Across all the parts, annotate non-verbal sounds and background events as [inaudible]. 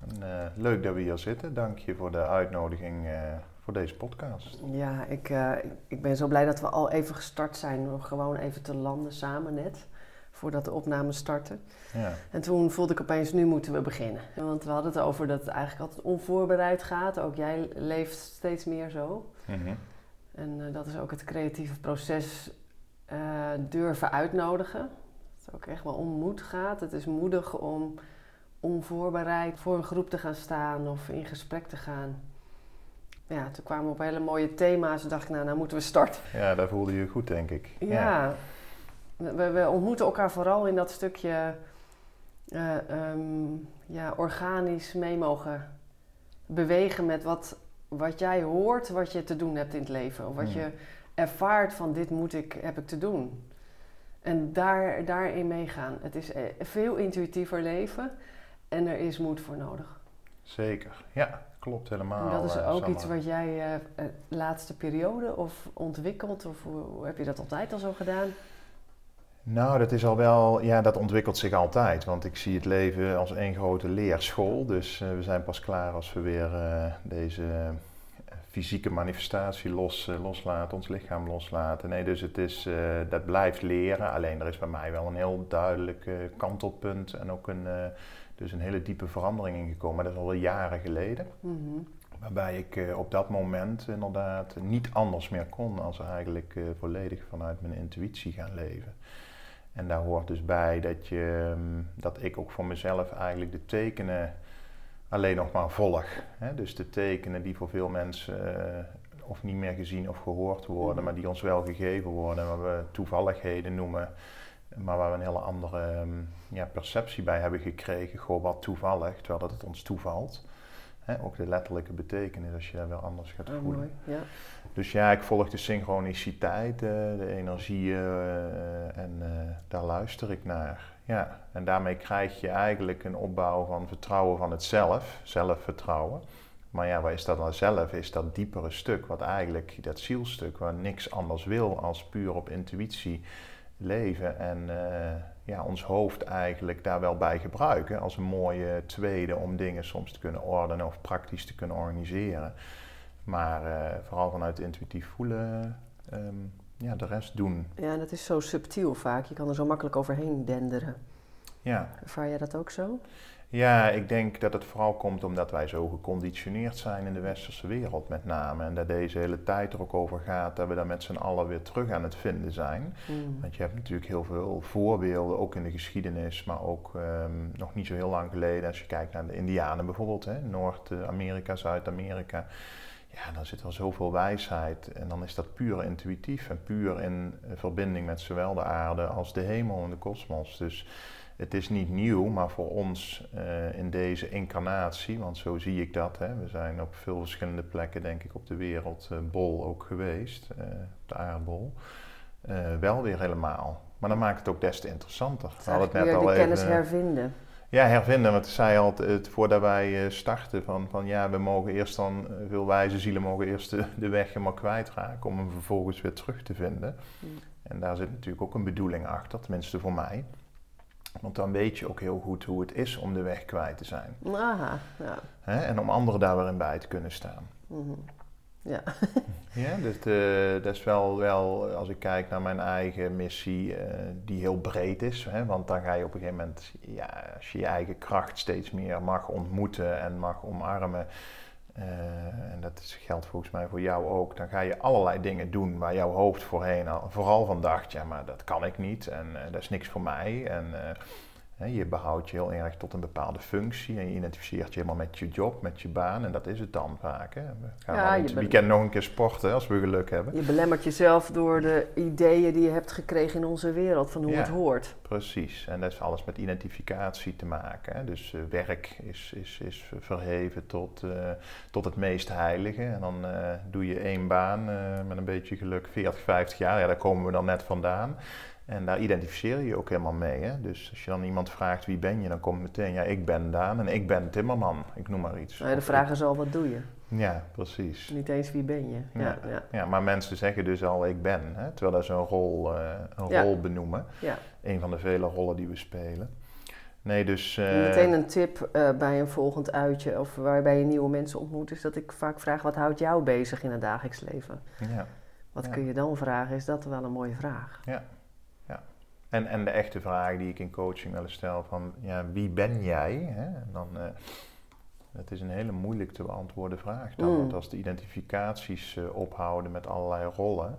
En, eh, leuk dat we hier zitten. Dank je voor de uitnodiging eh, voor deze podcast. Ja, ik, eh, ik- ik ben zo blij dat we al even gestart zijn. Om gewoon even te landen samen net. Voordat de opnames starten. Ja, En toen voelde ik opeens, nu moeten we beginnen. Want we hadden het over dat het eigenlijk altijd onvoorbereid gaat. Ook jij leeft steeds meer zo. Mhm. En dat is ook het creatieve proces durven uitnodigen. Dat het ook echt wel om moed gaat. Het is moedig om onvoorbereid voor een groep te gaan staan of in gesprek te gaan. Ja, toen kwamen we op hele mooie thema's. Toen dacht ik, nou, nou moeten we starten. ja daar voelde je je goed, denk ik. Ja, We, we ontmoeten elkaar vooral in dat stukje eh, ehm, ja, organisch mee mogen bewegen met wat, wat jij hoort, wat je te doen hebt in het leven. Of wat Hmm. je ervaart van dit moet ik, heb ik te doen. En daar, daarin meegaan. Het is eh, veel intuïtiever leven en er is moed voor nodig. Zeker. Ja, klopt helemaal. en dat is eh, ook iets wat jij eh eh, laatste periode of ontwikkeld of hoe, hoe heb je dat altijd al zo gedaan? Nou, dat is al wel, ja, dat ontwikkelt zich altijd. Want ik zie het leven als één grote leerschool. Dus we zijn pas klaar als we weer deze fysieke manifestatie los, loslaten, ons lichaam loslaten. Nee, dus het is, dat blijft leren. Alleen er is bij mij wel een heel duidelijk kantelpunt en ook een, dus een hele diepe verandering ingekomen. Maar dat is al jaren geleden. Mhm. Waarbij ik eh, op dat moment inderdaad niet anders meer kon als eigenlijk eh, volledig vanuit mijn intuïtie gaan leven. En daar hoort dus bij dat, je, mm, dat ik ook voor mezelf eigenlijk de tekenen alleen nog maar volg. Hè? Dus de tekenen die voor veel mensen eh, of niet meer gezien of gehoord worden, Mhm. maar die ons wel gegeven worden, waar we toevalligheden noemen, maar waar we een hele andere mm, ja, perceptie bij hebben gekregen. Goh, wat toevallig, terwijl dat het ons toevalt. Hè, ook de letterlijke betekenis als je dat wel anders gaat Oh, voelen. Ja. Dus ja, ik volg de synchroniciteit, eh, de energieën eh, en eh, daar luister ik naar. Ja, en daarmee krijg je eigenlijk een opbouw van vertrouwen van het zelf, zelfvertrouwen. Maar ja, wat is dat dan zelf? Is dat diepere stuk, wat eigenlijk dat zielstuk, waar niks anders wil als puur op intuïtie leven en eh, ja, ons hoofd eigenlijk daar wel bij gebruiken als een mooie tweede om dingen soms te kunnen ordenen of praktisch te kunnen organiseren. Maar eh, vooral vanuit intuïtief voelen, ehm, ja, de rest doen. ja, en dat is zo subtiel vaak. Je kan er zo makkelijk overheen denderen. Ja. Ervaar jij dat ook zo? Ja, ik denk dat het vooral komt omdat wij zo geconditioneerd zijn in de westerse wereld met name. En dat deze hele tijd er ook over gaat dat we daar met z'n allen weer terug aan het vinden zijn. Mm. Want je hebt natuurlijk heel veel voorbeelden, ook in de geschiedenis, maar ook ehm, nog niet zo heel lang geleden. Als je kijkt naar de Indianen bijvoorbeeld, Noord-Amerika, Zuid-Amerika. Ja, dan zit er zoveel wijsheid en dan is dat puur intuïtief en puur in eh, verbinding met zowel de aarde als de hemel en de kosmos. Dus het is niet nieuw, maar voor ons eh, in deze incarnatie, want zo zie ik dat. Hè, we zijn op veel verschillende plekken, denk ik, op de wereldbol ook geweest, eh, op de aardbol. Eh, wel weer helemaal. Maar dan maakt het ook des te interessanter. Het We hadden weer de kennis even- hervinden. ja, hervinden. Want ik zei altijd voordat wij eh, starten van, van ja, we mogen eerst dan, eh, veel wijze zielen mogen eerst de, de weg helemaal kwijtraken om hem vervolgens weer terug te vinden. Mm. En daar zit natuurlijk ook een bedoeling achter, tenminste voor mij. Want dan weet je ook heel goed hoe het is om de weg kwijt te zijn. Aha, ja. Hè? En om anderen daar weer in bij te kunnen staan. Mhm. Ja. [laughs] Ja, dus dat is wel, wel, als ik kijk naar mijn eigen missie, eh, die heel breed is. Hè, want dan ga je op een gegeven moment, ja, als je je eigen kracht steeds meer mag ontmoeten en mag omarmen. Eh, en dat is- geldt volgens mij voor jou ook. Dan ga je allerlei dingen doen waar jouw hoofd voorheen al, vooral van dacht, ja, maar dat kan ik niet en eh, dat is niks voor mij. En, eh, je behoudt je heel erg tot een bepaalde functie en je identificeert je helemaal met je job, met je baan en dat is het dan vaak. Hè. We gaan Ja, het weekend nog een keer sporten als we geluk hebben. Je belemmert jezelf door de ideeën die je hebt gekregen in onze wereld van hoe Ja. het hoort. Precies, en dat is alles met identificatie te maken. Hè. Dus eh, werk is, is, is verheven tot, eh, tot het meest heilige. En dan eh, doe je één baan met een beetje geluk 40, 50 jaar. Ja, daar komen we dan net vandaan. En daar identificeer je je ook helemaal mee. Hè. Dus als je dan iemand vraagt wie ben je, dan komt meteen ja, ik ben Daan en ik ben Timmerman. Ik noem maar iets. Ja, de vraag is al, wat doe je? Ja, precies. Niet eens wie ben je. Ja, Ja. ja. Ja, maar mensen zeggen dus al ik ben, hè, terwijl dat is een rol, eh, een Ja. rol benoemen. ja. Een van de vele rollen die we spelen. Nee, dus... eh, Meteen een tip eh, bij een volgend uitje of waarbij je nieuwe mensen ontmoet, is dat ik vaak vraag: wat houdt jou bezig in het dagelijks leven? Ja. Wat Ja. kun je dan vragen? Is dat wel een mooie vraag? En, en de echte vraag die ik in coaching wel eens stel van, ja, wie ben jij? Hè? En dan, eh, het is een hele moeilijk te beantwoorden vraag dan, Mm. want als de identificaties eh, ophouden met allerlei rollen,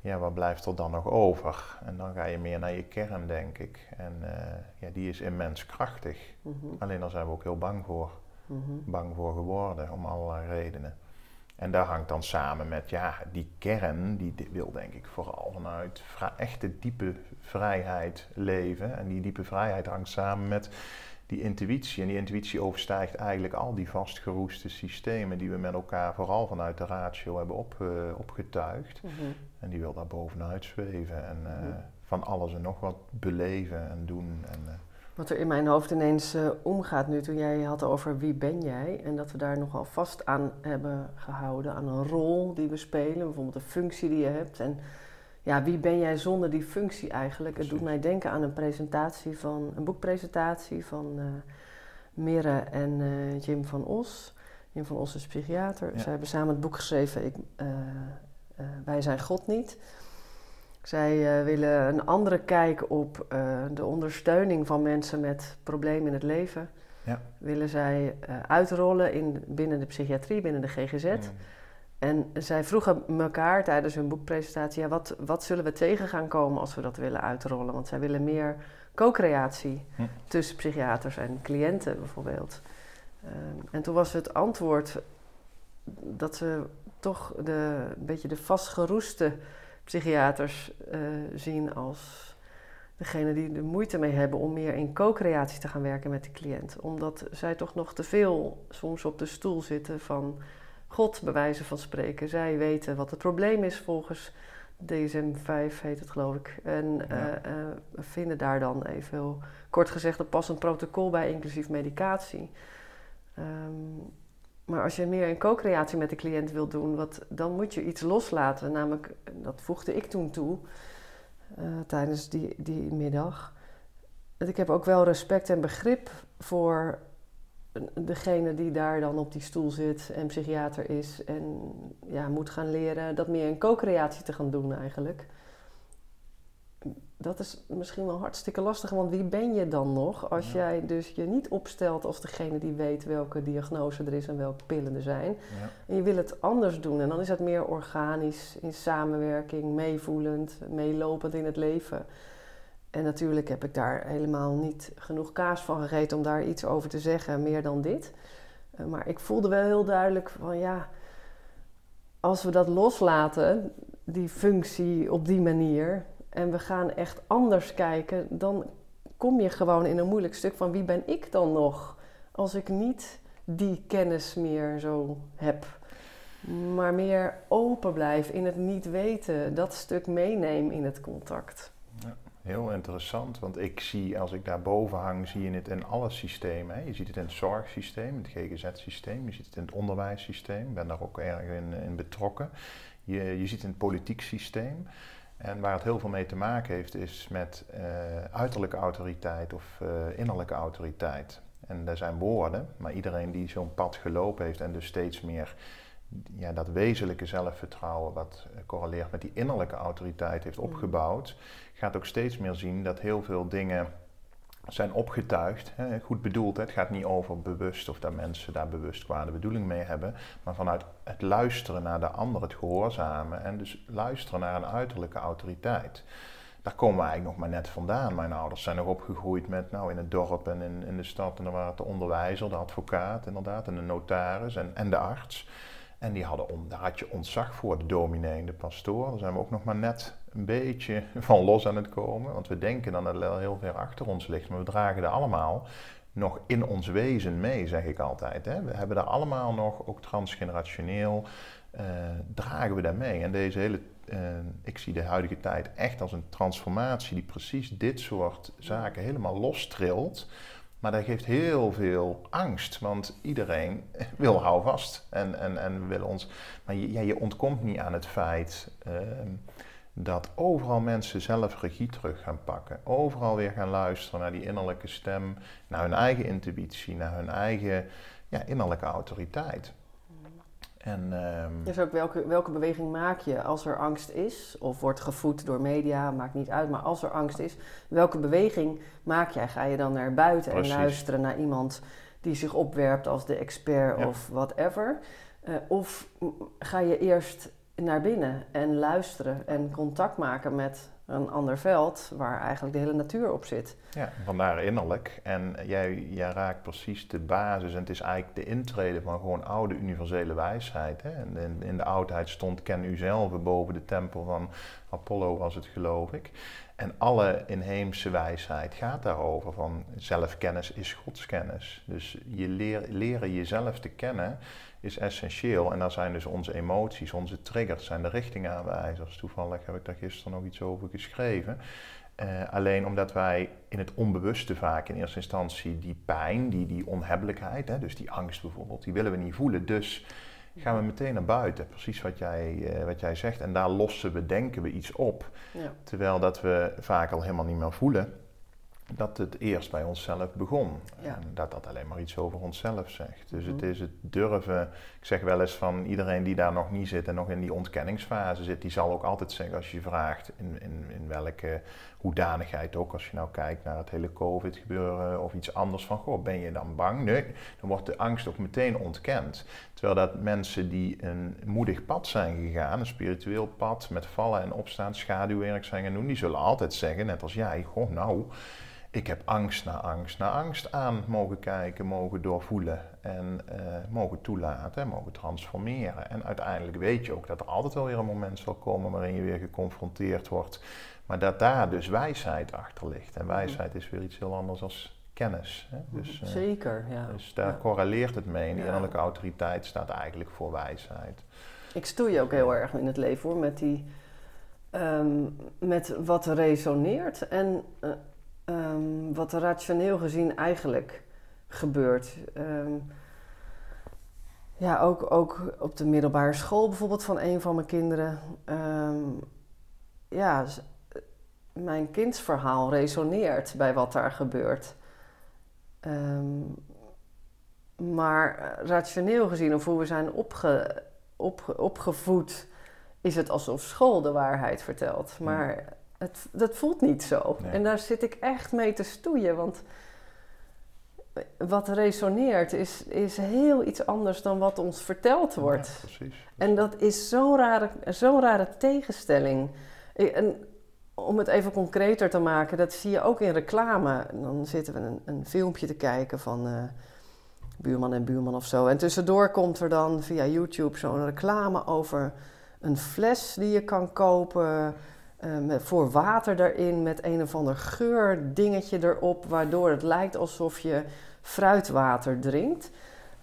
ja, wat blijft er dan nog over? En dan ga je meer naar je kern, denk ik. En eh, ja, die is immens krachtig. Mhm, Alleen daar zijn we ook heel bang voor. mhm. bang voor geworden, om allerlei redenen. En daar hangt dan samen met, ja, die kern, die di- wil denk ik vooral vanuit echte diepe vrijheid leven. En die diepe vrijheid hangt samen met die intuïtie. En die intuïtie overstijgt eigenlijk al die vastgeroeste systemen die we met elkaar vooral vanuit de ratio hebben op, eh, opgetuigd. Mhm. En die wil daar bovenuit zweven en eh, Mhm. van alles en nog wat beleven en doen. En, eh, Wat er in mijn hoofd ineens eh, omgaat nu, toen jij had over wie ben jij, en dat we daar nogal vast aan hebben gehouden, aan een rol die we spelen, bijvoorbeeld een functie die je hebt. En ja, wie ben jij zonder die functie eigenlijk? Het doet mij denken aan een presentatie van, een boekpresentatie van eh Mirre en eh, Jim van Os. Jim van Os is psychiater. Ja. Zij hebben samen het boek geschreven, ik, Wij zijn God niet. Zij eh, willen een andere kijk op eh, de ondersteuning van mensen met problemen in het leven. Ja. Willen zij eh, uitrollen in, binnen de psychiatrie, binnen de GGZ. mm, En zij vroegen elkaar tijdens hun boekpresentatie: ja, wat, wat zullen we tegen gaan komen als we dat willen uitrollen? Want zij willen meer co-creatie Hm. tussen psychiaters en cliënten bijvoorbeeld. Ehm, en toen was het antwoord dat ze toch de, een beetje de vastgeroeste psychiaters eh, zien als degene die er moeite mee hebben om meer in co-creatie te gaan werken met de cliënt. Omdat zij toch nog te veel soms op de stoel zitten van God, bij wijze van spreken. Zij weten wat het probleem is volgens DSM-5 heet het geloof ik. En Ja. eh, eh, vinden daar dan even heel kort gezegd een passend protocol bij, inclusief medicatie. Ehm, maar als je meer in co-creatie met de cliënt wilt doen, wat, dan moet je iets loslaten. Namelijk, dat voegde ik toen toe eh, tijdens die, die middag. Ik heb ook wel respect en begrip voor degene die daar dan op die stoel zit en psychiater is. En ja, moet gaan leren dat meer in co-creatie te gaan doen eigenlijk. Dat is misschien wel hartstikke lastig, want wie ben je dan nog als Ja. jij dus je niet opstelt als degene die weet welke diagnose er is en welke pillen er zijn. ja. En je wil het anders doen en dan is het meer organisch, in samenwerking, meevoelend, meelopend in het leven. En natuurlijk heb ik daar helemaal niet genoeg kaas van gegeten om daar iets over te zeggen, meer dan dit. Eh, maar ik voelde wel heel duidelijk van ja, als we dat loslaten, die functie op die manier, en we gaan echt anders kijken, dan kom je gewoon in een moeilijk stuk van wie ben ik dan nog als ik niet die kennis meer zo heb. Maar meer open blijf in het niet weten, dat stuk meeneem in het contact. Heel interessant, want ik zie, als ik daarboven hang, zie je het in alle systemen. Hè. Je ziet het in het zorgsysteem, het GGZ-systeem, je ziet het in het onderwijssysteem, ik ben daar ook erg in, in betrokken. Je, je ziet het in het politiek systeem. En waar het heel veel mee te maken heeft, is met eh, uiterlijke autoriteit of eh, innerlijke autoriteit. En daar zijn woorden, maar iedereen die zo'n pad gelopen heeft en dus steeds meer ja, dat wezenlijke zelfvertrouwen, wat eh, correleert met die innerlijke autoriteit, heeft Mm. opgebouwd, gaat ook steeds meer zien dat heel veel dingen zijn opgetuigd. Hè, goed bedoeld, hè, het gaat niet over bewust of dat mensen daar bewust kwade bedoeling mee hebben, maar vanuit het luisteren naar de ander, het gehoorzamen en dus luisteren naar een uiterlijke autoriteit. daar komen we eigenlijk nog maar net vandaan. Mijn ouders zijn nog opgegroeid met, nou, in het dorp en in, in de stad. En dan waren het de onderwijzer, de advocaat inderdaad, en de notaris en, en de arts. En die hadden daar had je ontzag voor, de dominee de pastoor. Daar zijn we ook nog maar net een beetje [laughs] van los aan het komen. Want we denken dan dat het heel ver achter ons ligt. Maar we dragen er allemaal nog in ons wezen mee, zeg ik altijd. Hè. We hebben daar allemaal nog, ook transgenerationeel, uh, dragen we daar mee. En deze hele, uh, ik zie de huidige tijd echt als een transformatie die precies dit soort zaken helemaal lostrilt. Maar dat geeft heel veel angst, want iedereen [laughs] wil houvast en, en, en wil ons. Maar je, je ontkomt niet aan het feit uh, dat overal mensen zelf regie terug gaan pakken. Overal weer gaan luisteren naar die innerlijke stem, naar hun eigen intuïtie, naar hun eigen ja, innerlijke autoriteit. En, um... Dus ook welke, welke beweging maak je als er angst is, of wordt gevoed door media, maakt niet uit, maar als er angst is, welke beweging maak jij? Ga je dan naar buiten en luisteren naar iemand die zich opwerpt als de expert of whatever? Uh, of ga je eerst naar binnen en luisteren en contact maken met een ander veld waar eigenlijk de hele natuur op zit. Ja, vandaar innerlijk. En jij, jij raakt precies de basis. En het is eigenlijk de intrede van gewoon oude universele wijsheid. Hè? En in, de oudheid stond ken u zelf boven de tempel van Apollo was het geloof ik. En alle inheemse wijsheid gaat daarover van zelfkennis is godskennis. Dus je leer, leren jezelf te kennen is essentieel. En daar zijn dus onze emoties, onze triggers, zijn de richtingaanwijzers. Toevallig heb ik daar gisteren nog iets over geschreven. Uh, alleen omdat wij in het onbewuste vaak in eerste instantie die pijn, die, die onhebbelijkheid, hè, dus die angst bijvoorbeeld, die willen we niet voelen. Dus gaan we meteen naar buiten, precies wat jij, uh, wat jij zegt. En daar lossen we, denken we iets op. Ja. Terwijl dat we vaak al helemaal niet meer voelen dat het eerst bij onszelf begon. En dat dat alleen maar iets over onszelf zegt. Dus het mhm. is het durven. Ik zeg wel eens van iedereen die daar nog niet zit en nog in die ontkenningsfase zit, die zal ook altijd zeggen als je vraagt in, in, in welke hoedanigheid ook, als je nou kijkt naar het hele COVID-gebeuren of iets anders van, goh, ben je dan bang? Nee, dan wordt de angst ook meteen ontkend. Terwijl dat mensen die een moedig pad zijn gegaan, een spiritueel pad met vallen en opstaan, schaduwwerk zijn gaan doen, die zullen altijd zeggen, net als jij, goh, nou ik heb angst na angst na angst aan mogen kijken, mogen doorvoelen en uh, mogen toelaten, mogen transformeren. En uiteindelijk weet je ook dat er altijd wel weer een moment zal komen waarin je weer geconfronteerd wordt, maar dat daar dus wijsheid achter ligt. En wijsheid is weer iets heel anders dan kennis. Hè? Dus, uh, Zeker, ja. Dus daar correleert het mee. En die innerlijke autoriteit staat eigenlijk voor wijsheid. Ik stoei ook heel erg in het leven hoor, met die... Um, met wat resoneert. En uh, um, wat rationeel gezien eigenlijk gebeurt. Um, ja, ook, ook op de middelbare school bijvoorbeeld van een van mijn kinderen. Um, ja, mijn kindsverhaal resoneert bij wat daar gebeurt. maar rationeel gezien, of hoe we zijn opge, opgevoed, is het alsof school de waarheid vertelt. Maar het, dat voelt niet zo. En daar zit ik echt mee te stoeien. Want wat resoneert is, is heel iets anders dan wat ons verteld wordt. Ja, precies. En dat is zo'n rare, zo'n rare tegenstelling. En om het even concreter te maken, dat zie je ook in reclame. Dan zitten we een, een filmpje te kijken van uh, buurman en buurman of zo. En tussendoor komt er dan via YouTube zo'n reclame over een fles die je kan kopen um, voor water erin met een of ander geurdingetje erop, waardoor het lijkt alsof je fruitwater drinkt.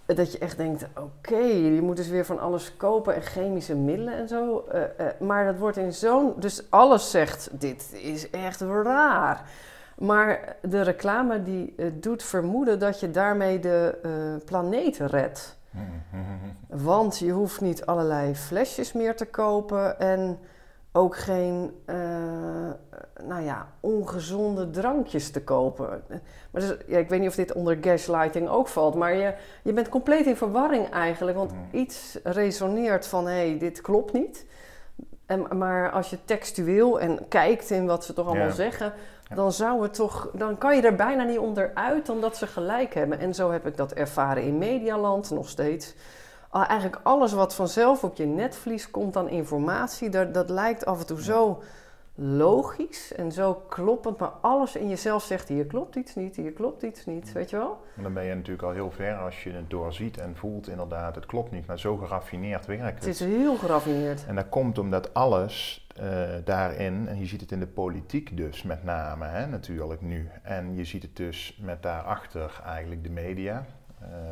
Dat je echt denkt, oké, je moet dus weer van alles kopen en chemische middelen en zo. Uh, uh, maar dat wordt in zo'n... Dus alles zegt, dit is echt raar. Maar de reclame die uh, doet vermoeden dat je daarmee de planeet redt. [laughs] Want je hoeft niet allerlei flesjes meer te kopen en ook geen, uh, nou ja, ongezonde drankjes te kopen. Maar dus, ja, ik weet niet of dit onder gaslighting ook valt, maar je, je bent compleet in verwarring eigenlijk, want mm. iets resoneert van, hé, hey, dit klopt niet. En, maar als je textueel en kijkt in wat ze toch allemaal zeggen, dan zou het toch, dan kan je er bijna niet onderuit dan dat ze gelijk hebben. En zo heb ik dat ervaren in Medialand nog steeds eigenlijk alles wat vanzelf op je netvlies komt aan informatie, dat, dat lijkt af en toe zo logisch en zo kloppend, maar alles in jezelf zegt: hier klopt iets niet, hier klopt iets niet, weet je wel? En dan ben je natuurlijk al heel ver als je het doorziet en voelt inderdaad, het klopt niet, maar zo geraffineerd werkt het. Het is heel geraffineerd. En dat komt omdat alles uh, daarin, en je ziet het in de politiek dus met name, hè, natuurlijk nu, en je ziet het dus met daarachter eigenlijk de media.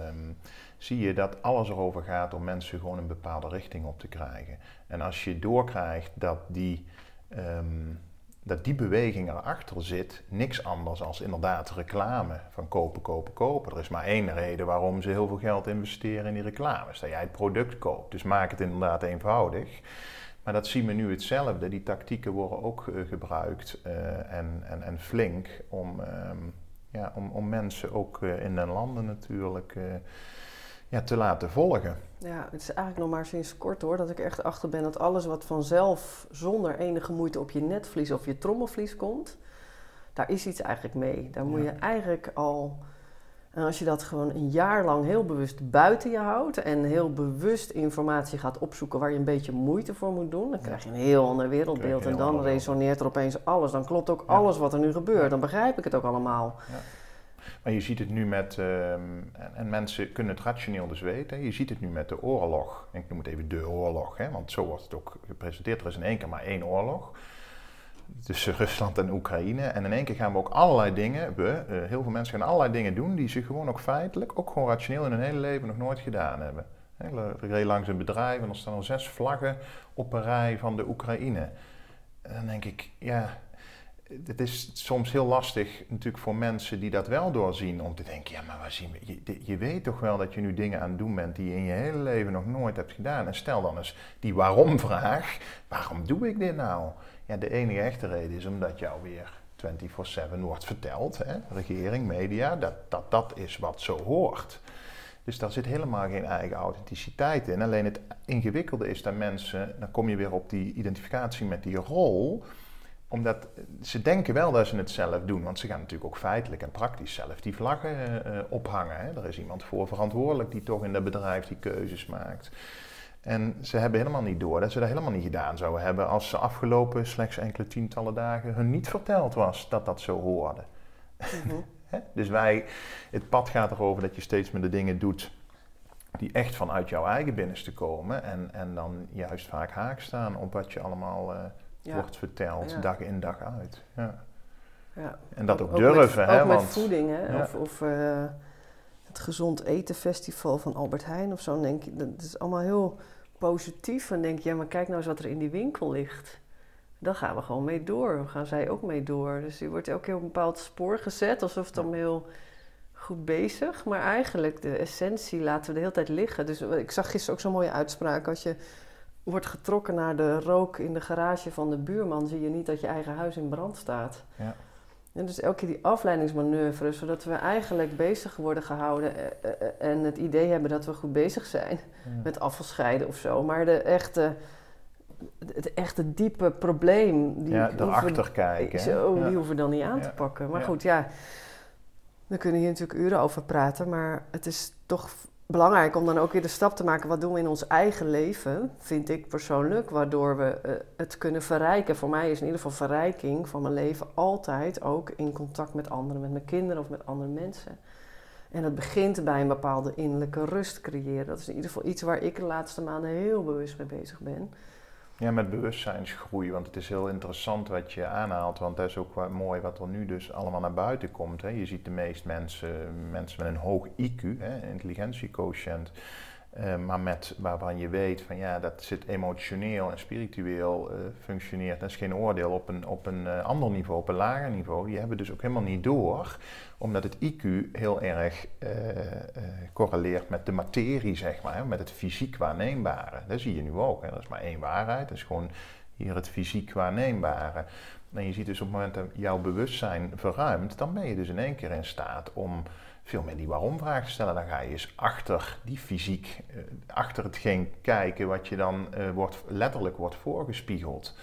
Um, zie je dat alles erover gaat om mensen gewoon een bepaalde richting op te krijgen. En als je doorkrijgt dat die um, dat die beweging erachter zit, niks anders als inderdaad reclame van kopen, kopen, kopen. Er is maar één reden waarom ze heel veel geld investeren in die reclames, dat jij het product koopt. Dus maak het inderdaad eenvoudig. Maar dat zien we nu hetzelfde. Die tactieken worden ook uh, gebruikt uh, en, en, en flink om, um, ja, om, om mensen ook uh, in de landen natuurlijk ja, te laten volgen. Ja, het is eigenlijk nog maar sinds kort hoor dat ik echt achter ben dat alles wat vanzelf zonder enige moeite op je netvlies of je trommelvlies komt, daar is iets eigenlijk mee. Daar moet je eigenlijk al. En als je dat gewoon een jaar lang heel bewust buiten je houdt en heel bewust informatie gaat opzoeken waar je een beetje moeite voor moet doen, dan krijg je een heel ander wereldbeeld. En dan resoneert er opeens alles. Dan klopt ook alles wat er nu gebeurt. Dan begrijp ik het ook allemaal. Maar je ziet het nu met, ehm, en, mensen kunnen het rationeel dus weten, je ziet het nu met de oorlog. Ik noem het even de oorlog, hè, want zo wordt het ook gepresenteerd. Er is in één keer maar één oorlog tussen [laughs] Rusland en Oekraïne. En in één keer gaan we ook allerlei dingen, we, eh, heel veel mensen gaan allerlei dingen doen die ze gewoon ook feitelijk, ook gewoon rationeel in hun hele leven nog nooit gedaan hebben. Ik reed langs een bedrijf en er staan er zes vlaggen op een rij van de Oekraïne. En dan denk ik, ja, het is soms heel lastig natuurlijk voor mensen die dat wel doorzien om te denken, ja maar waar zien je, weet toch wel dat je nu dingen aan het doen bent die je in je hele leven nog nooit hebt gedaan. En stel dan eens die waarom vraag, waarom doe ik dit nou? Ja, de enige echte reden is omdat jou weer 24-7 wordt verteld, hè, regering, media, dat, dat dat is wat zo hoort. Dus daar zit helemaal geen eigen authenticiteit in. Alleen het ingewikkelde is dat mensen, dan kom je weer op die identificatie met die rol omdat ze denken wel dat ze het zelf doen, want ze gaan natuurlijk ook feitelijk en praktisch zelf die vlaggen uh, ophangen. Hè. Er is iemand voor verantwoordelijk die toch in dat bedrijf die keuzes maakt. En ze hebben helemaal niet door dat ze dat helemaal niet gedaan zouden hebben als ze afgelopen slechts enkele tientallen dagen hun niet verteld was dat dat zo hoorde. Mhm. [laughs] dus wij, het pad gaat erover dat je steeds meer de dingen doet die echt vanuit jouw eigen binnenste komen en, en dan juist vaak haak staan op wat je allemaal... Uh, wordt verteld, dag in dag uit. Ja. Ja. En dat ook, durven. Met, hè, ook met voeding, hè? of, of uh, het gezond eten festival van Albert Heijn of zo. denk je, dat is allemaal heel positief. En denk je, ja, maar kijk nou eens wat er in die winkel ligt. Dan gaan we gewoon mee door. Dan gaan zij ook mee door. Dus je wordt elke keer op een bepaald spoor gezet, alsof het dan heel goed bezig. Maar eigenlijk de essentie laten we de hele tijd liggen. Dus ik zag gisteren ook zo'n mooie uitspraak. Als je wordt getrokken naar de rook in de garage van de buurman, zie je niet dat je eigen huis in brand staat. Ja. En dus elke keer die afleidingsmanoeuvres, zodat we eigenlijk bezig worden gehouden eh, eh, eh, en het idee hebben dat we goed bezig zijn met afvalscheiden of zo. Maar de echte, het echte diepe probleem, die ja, erachter kijken. Zo, die hoeven we dan niet aan te pakken. Maar goed, ja, we kunnen hier natuurlijk uren over praten, maar het is toch belangrijk om dan ook weer de stap te maken. Wat doen we in ons eigen leven, vind ik persoonlijk, waardoor we uh, het kunnen verrijken. Voor mij is in ieder geval verrijking van mijn leven altijd ook in contact met anderen, met mijn kinderen of met andere mensen. En dat begint bij een bepaalde innerlijke rust creëren. Dat is in ieder geval iets waar ik de laatste maanden heel bewust mee bezig ben. Ja, met bewustzijnsgroei, want het is heel interessant wat je aanhaalt, want dat is ook mooi wat er nu dus allemaal naar buiten komt. Hè. Je ziet de meeste mensen, mensen met een hoog IQ, hè, intelligentiequotient, uh, maar met, waarvan je weet van ja, dat zit emotioneel en spiritueel uh, functioneert. Dat is geen oordeel op een, op een uh, ander niveau, op een lager niveau. Die hebben dus ook helemaal niet door, omdat het IQ heel erg correleert met de materie, zeg maar, met het fysiek waarneembare. Dat zie je nu ook. Hè. Dat is maar één waarheid, dat is gewoon hier het fysiek waarneembare. En je ziet dus op het moment dat jouw bewustzijn verruimt, dan ben je dus in één keer in staat om veel meer die waarom-vraag stellen. Dan ga je eens achter die fysiek, uh, achter hetgeen kijken wat je dan uh, wordt, letterlijk wordt voorgespiegeld.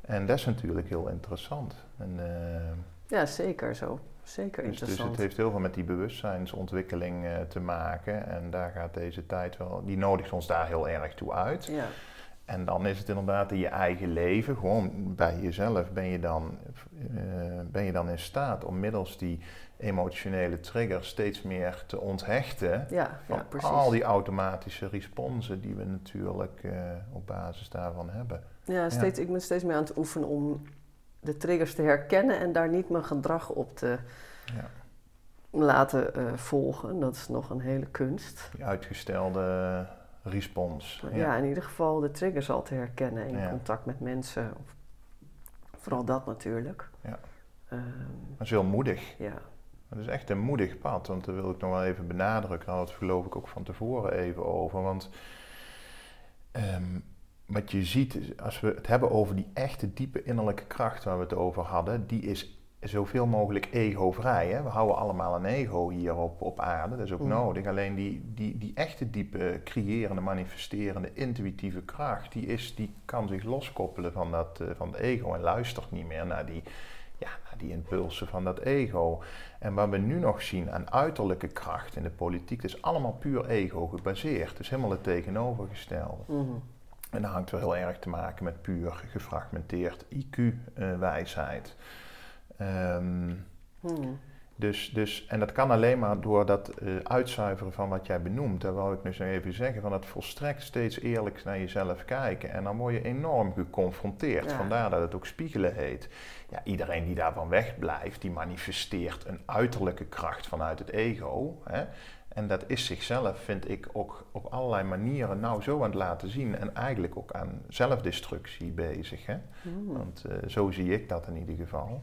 En dat is natuurlijk heel interessant. En, uh, ja, zeker zo. Zeker dus, interessant. Dus het heeft heel veel met die bewustzijnsontwikkeling te maken. En daar gaat deze tijd wel, die nodigt ons daar heel erg toe uit. Ja. En dan is het inderdaad in je eigen leven, gewoon bij jezelf, ben je dan, uh, ben je dan in staat om middels die emotionele triggers steeds meer te onthechten ja, van ja, al die automatische responsen die we natuurlijk uh, op basis daarvan hebben. Ja, steeds, ik ben steeds meer aan het oefenen om de triggers te herkennen en daar niet mijn gedrag op te ja. laten uh, volgen. Dat is nog een hele kunst. Die uitgestelde respons. Ja. ja. in ieder geval de triggers al te herkennen in contact met mensen. Vooral dat natuurlijk. Ja. Um, dat is heel moedig. Ja. Dat is echt een moedig pad, want dat wil ik nog wel even benadrukken. Daar had het geloof ik ook van tevoren even over. Want um, wat je ziet, als we het hebben over die echte diepe innerlijke kracht waar we het over hadden, die is zoveel mogelijk ego-vrij. Hè? We houden allemaal een ego hier op, op aarde, dat is ook mm. nodig. Alleen die, die, die echte diepe, creërende, manifesterende, intuïtieve kracht, die, is, die kan zich loskoppelen van, dat, uh, van het ego en luistert niet meer naar die, ja, naar die impulsen van dat ego. En wat we nu nog zien aan uiterlijke kracht in de politiek, dat is allemaal puur ego gebaseerd. Dus helemaal het tegenovergestelde. Mm. En dat hangt wel heel erg te maken met puur gefragmenteerd IQ-wijsheid. Uh, um, hmm. Dus, dus, en dat kan alleen maar door dat uh, uitzuiveren van wat jij benoemt. Daar wou ik nu zo even zeggen, van het volstrekt steeds eerlijk naar jezelf kijken. En dan word je enorm geconfronteerd. Ja. Vandaar dat het ook spiegelen heet. Ja, iedereen die daarvan wegblijft, die manifesteert een uiterlijke kracht vanuit het ego. Hè? En dat is zichzelf, vind ik, ook op allerlei manieren nou zo aan het laten zien. En eigenlijk ook aan zelfdestructie bezig. Hè? Mm. Want uh, zo zie ik dat in ieder geval.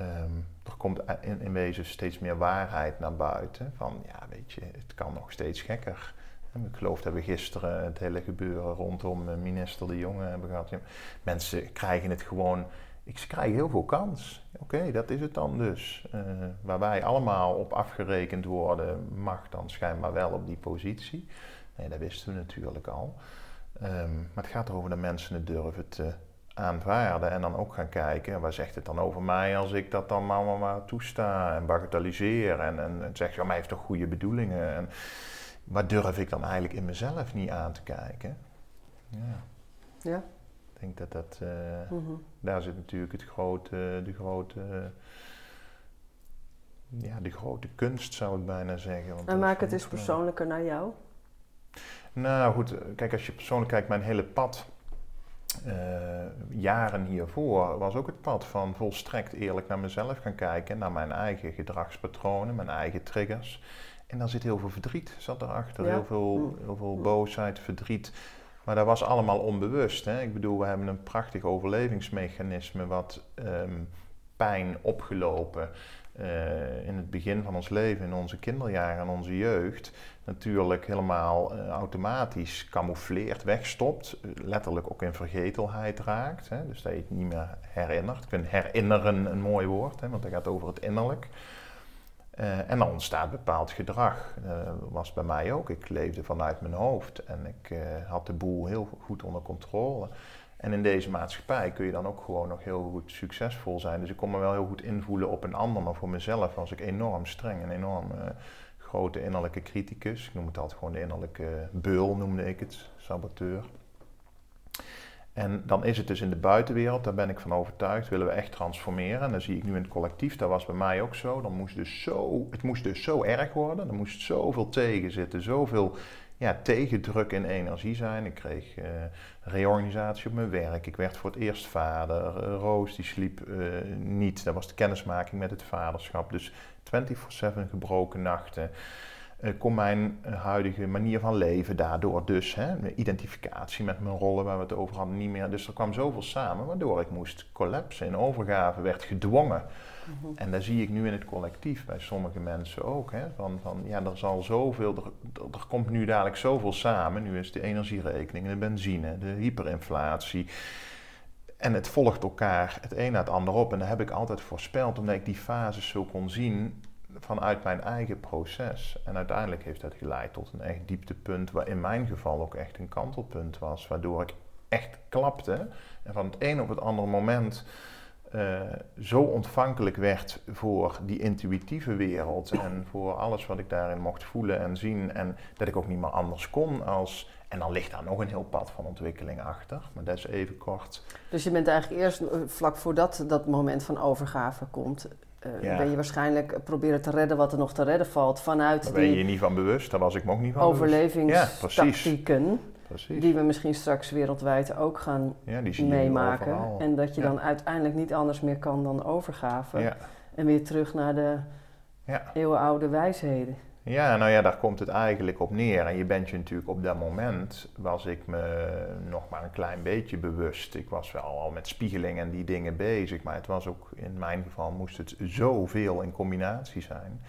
Um, er komt in, in, wezen steeds meer waarheid naar buiten. Van ja, weet je, het kan nog steeds gekker. Ik geloof dat we gisteren het hele gebeuren rondom uh, minister De Jonge hebben gehad. Mensen krijgen het gewoon ik krijg heel veel kans. Oké, dat is het dan dus. Uh, waar wij allemaal op afgerekend worden, mag dan schijnbaar wel op die positie. Nee, dat wisten we natuurlijk al. Um, maar het gaat erover dat mensen het durven te aanvaarden en dan ook gaan kijken. Waar zegt het dan over mij als ik dat dan maar, maar toesta en bagatelliseer en, en, en zeg, ja, maar hij heeft toch goede bedoelingen. En waar durf ik dan eigenlijk in mezelf niet aan te kijken? Ja. Ja. Ik denk dat dat, uh, mm -hmm. daar zit natuurlijk het grote, de grote, ja, de grote kunst zou ik bijna zeggen. Want en maak het eens persoonlijker naar jou? Nou goed, kijk als je persoonlijk kijkt, mijn hele pad, uh, jaren hiervoor, was ook het pad van volstrekt eerlijk naar mezelf gaan kijken, naar mijn eigen gedragspatronen, mijn eigen triggers. En dan zit heel veel verdriet zat erachter, Ja. heel, veel, Mm. heel veel boosheid, verdriet. Maar dat was allemaal onbewust. Hè? Ik bedoel, we hebben een prachtig overlevingsmechanisme wat ehm, pijn opgelopen eh, in het begin van ons leven, in onze kinderjaren en onze jeugd, natuurlijk helemaal eh, automatisch camoufleert, wegstopt, eh, letterlijk ook in vergetelheid raakt. Hè? Dus dat je het niet meer herinnert. Ik vind herinneren een mooi woord, hè? want dat gaat over het innerlijk. Uh, en dan ontstaat bepaald gedrag. Dat was bij mij ook. Ik leefde vanuit mijn hoofd en ik had de boel heel goed onder controle. En in deze maatschappij kun je dan ook gewoon nog heel goed succesvol zijn. Dus ik kon me wel heel goed invoelen op een ander, maar voor mezelf was ik enorm streng, een enorm grote innerlijke criticus. Ik noem het altijd gewoon de innerlijke beul, noemde ik het, saboteur. En dan is het dus in de buitenwereld, daar ben ik van overtuigd, willen we echt transformeren. En dan zie ik nu in het collectief, dat was bij mij ook zo. Dan moest dus zo het moest dus zo erg worden, er moest zoveel tegen zitten, zoveel ja, tegendruk in energie zijn. Ik kreeg uh, reorganisatie op mijn werk, ik werd voor het eerst vader. Uh, Roos die sliep uh, niet, dat was de kennismaking met het vaderschap. Dus 24-7 gebroken nachten. Kon mijn huidige manier van leven daardoor dus, hè, identificatie met mijn rollen waar we het over hadden, niet meer. Dus er kwam zoveel samen, waardoor ik moest collapsen. In overgave werd gedwongen. -hmm. En daar zie ik nu in het collectief bij sommige mensen ook. Hè, van, van ja, er zal zoveel, er, er komt nu dadelijk zoveel samen. Nu is de energierekening, de benzine, de hyperinflatie. En het volgt elkaar het een na het ander op. En dat heb ik altijd voorspeld, omdat ik die fases zo kon zien vanuit mijn eigen proces. En uiteindelijk heeft dat geleid tot een echt dieptepunt, waar in mijn geval ook echt een kantelpunt was, waardoor ik echt klapte. En van het een op het andere moment uh, zo ontvankelijk werd voor die intuïtieve wereld en voor alles wat ik daarin mocht voelen en zien. En dat ik ook niet meer anders kon als. En dan ligt daar nog een heel pad van ontwikkeling achter, maar dat is even kort. Dus je bent eigenlijk eerst eh, vlak voordat dat moment van overgave komt, uh, ben je waarschijnlijk proberen te redden wat er nog te redden valt vanuit daar ben je je niet van bewust, daar was ik me ook niet van Overlevingstactieken. Precies. Die we misschien straks wereldwijd ook gaan ja, die meemaken. En dat je dan uiteindelijk niet anders meer kan dan overgaven. Ja. En weer terug naar de eeuwenoude wijsheden. Ja, nou ja, daar komt het eigenlijk op neer. En je bent je natuurlijk op dat moment, was ik me nog maar een klein beetje bewust. Ik was wel al met spiegeling en die dingen bezig, maar het was ook, in mijn geval moest het zoveel in combinatie zijn.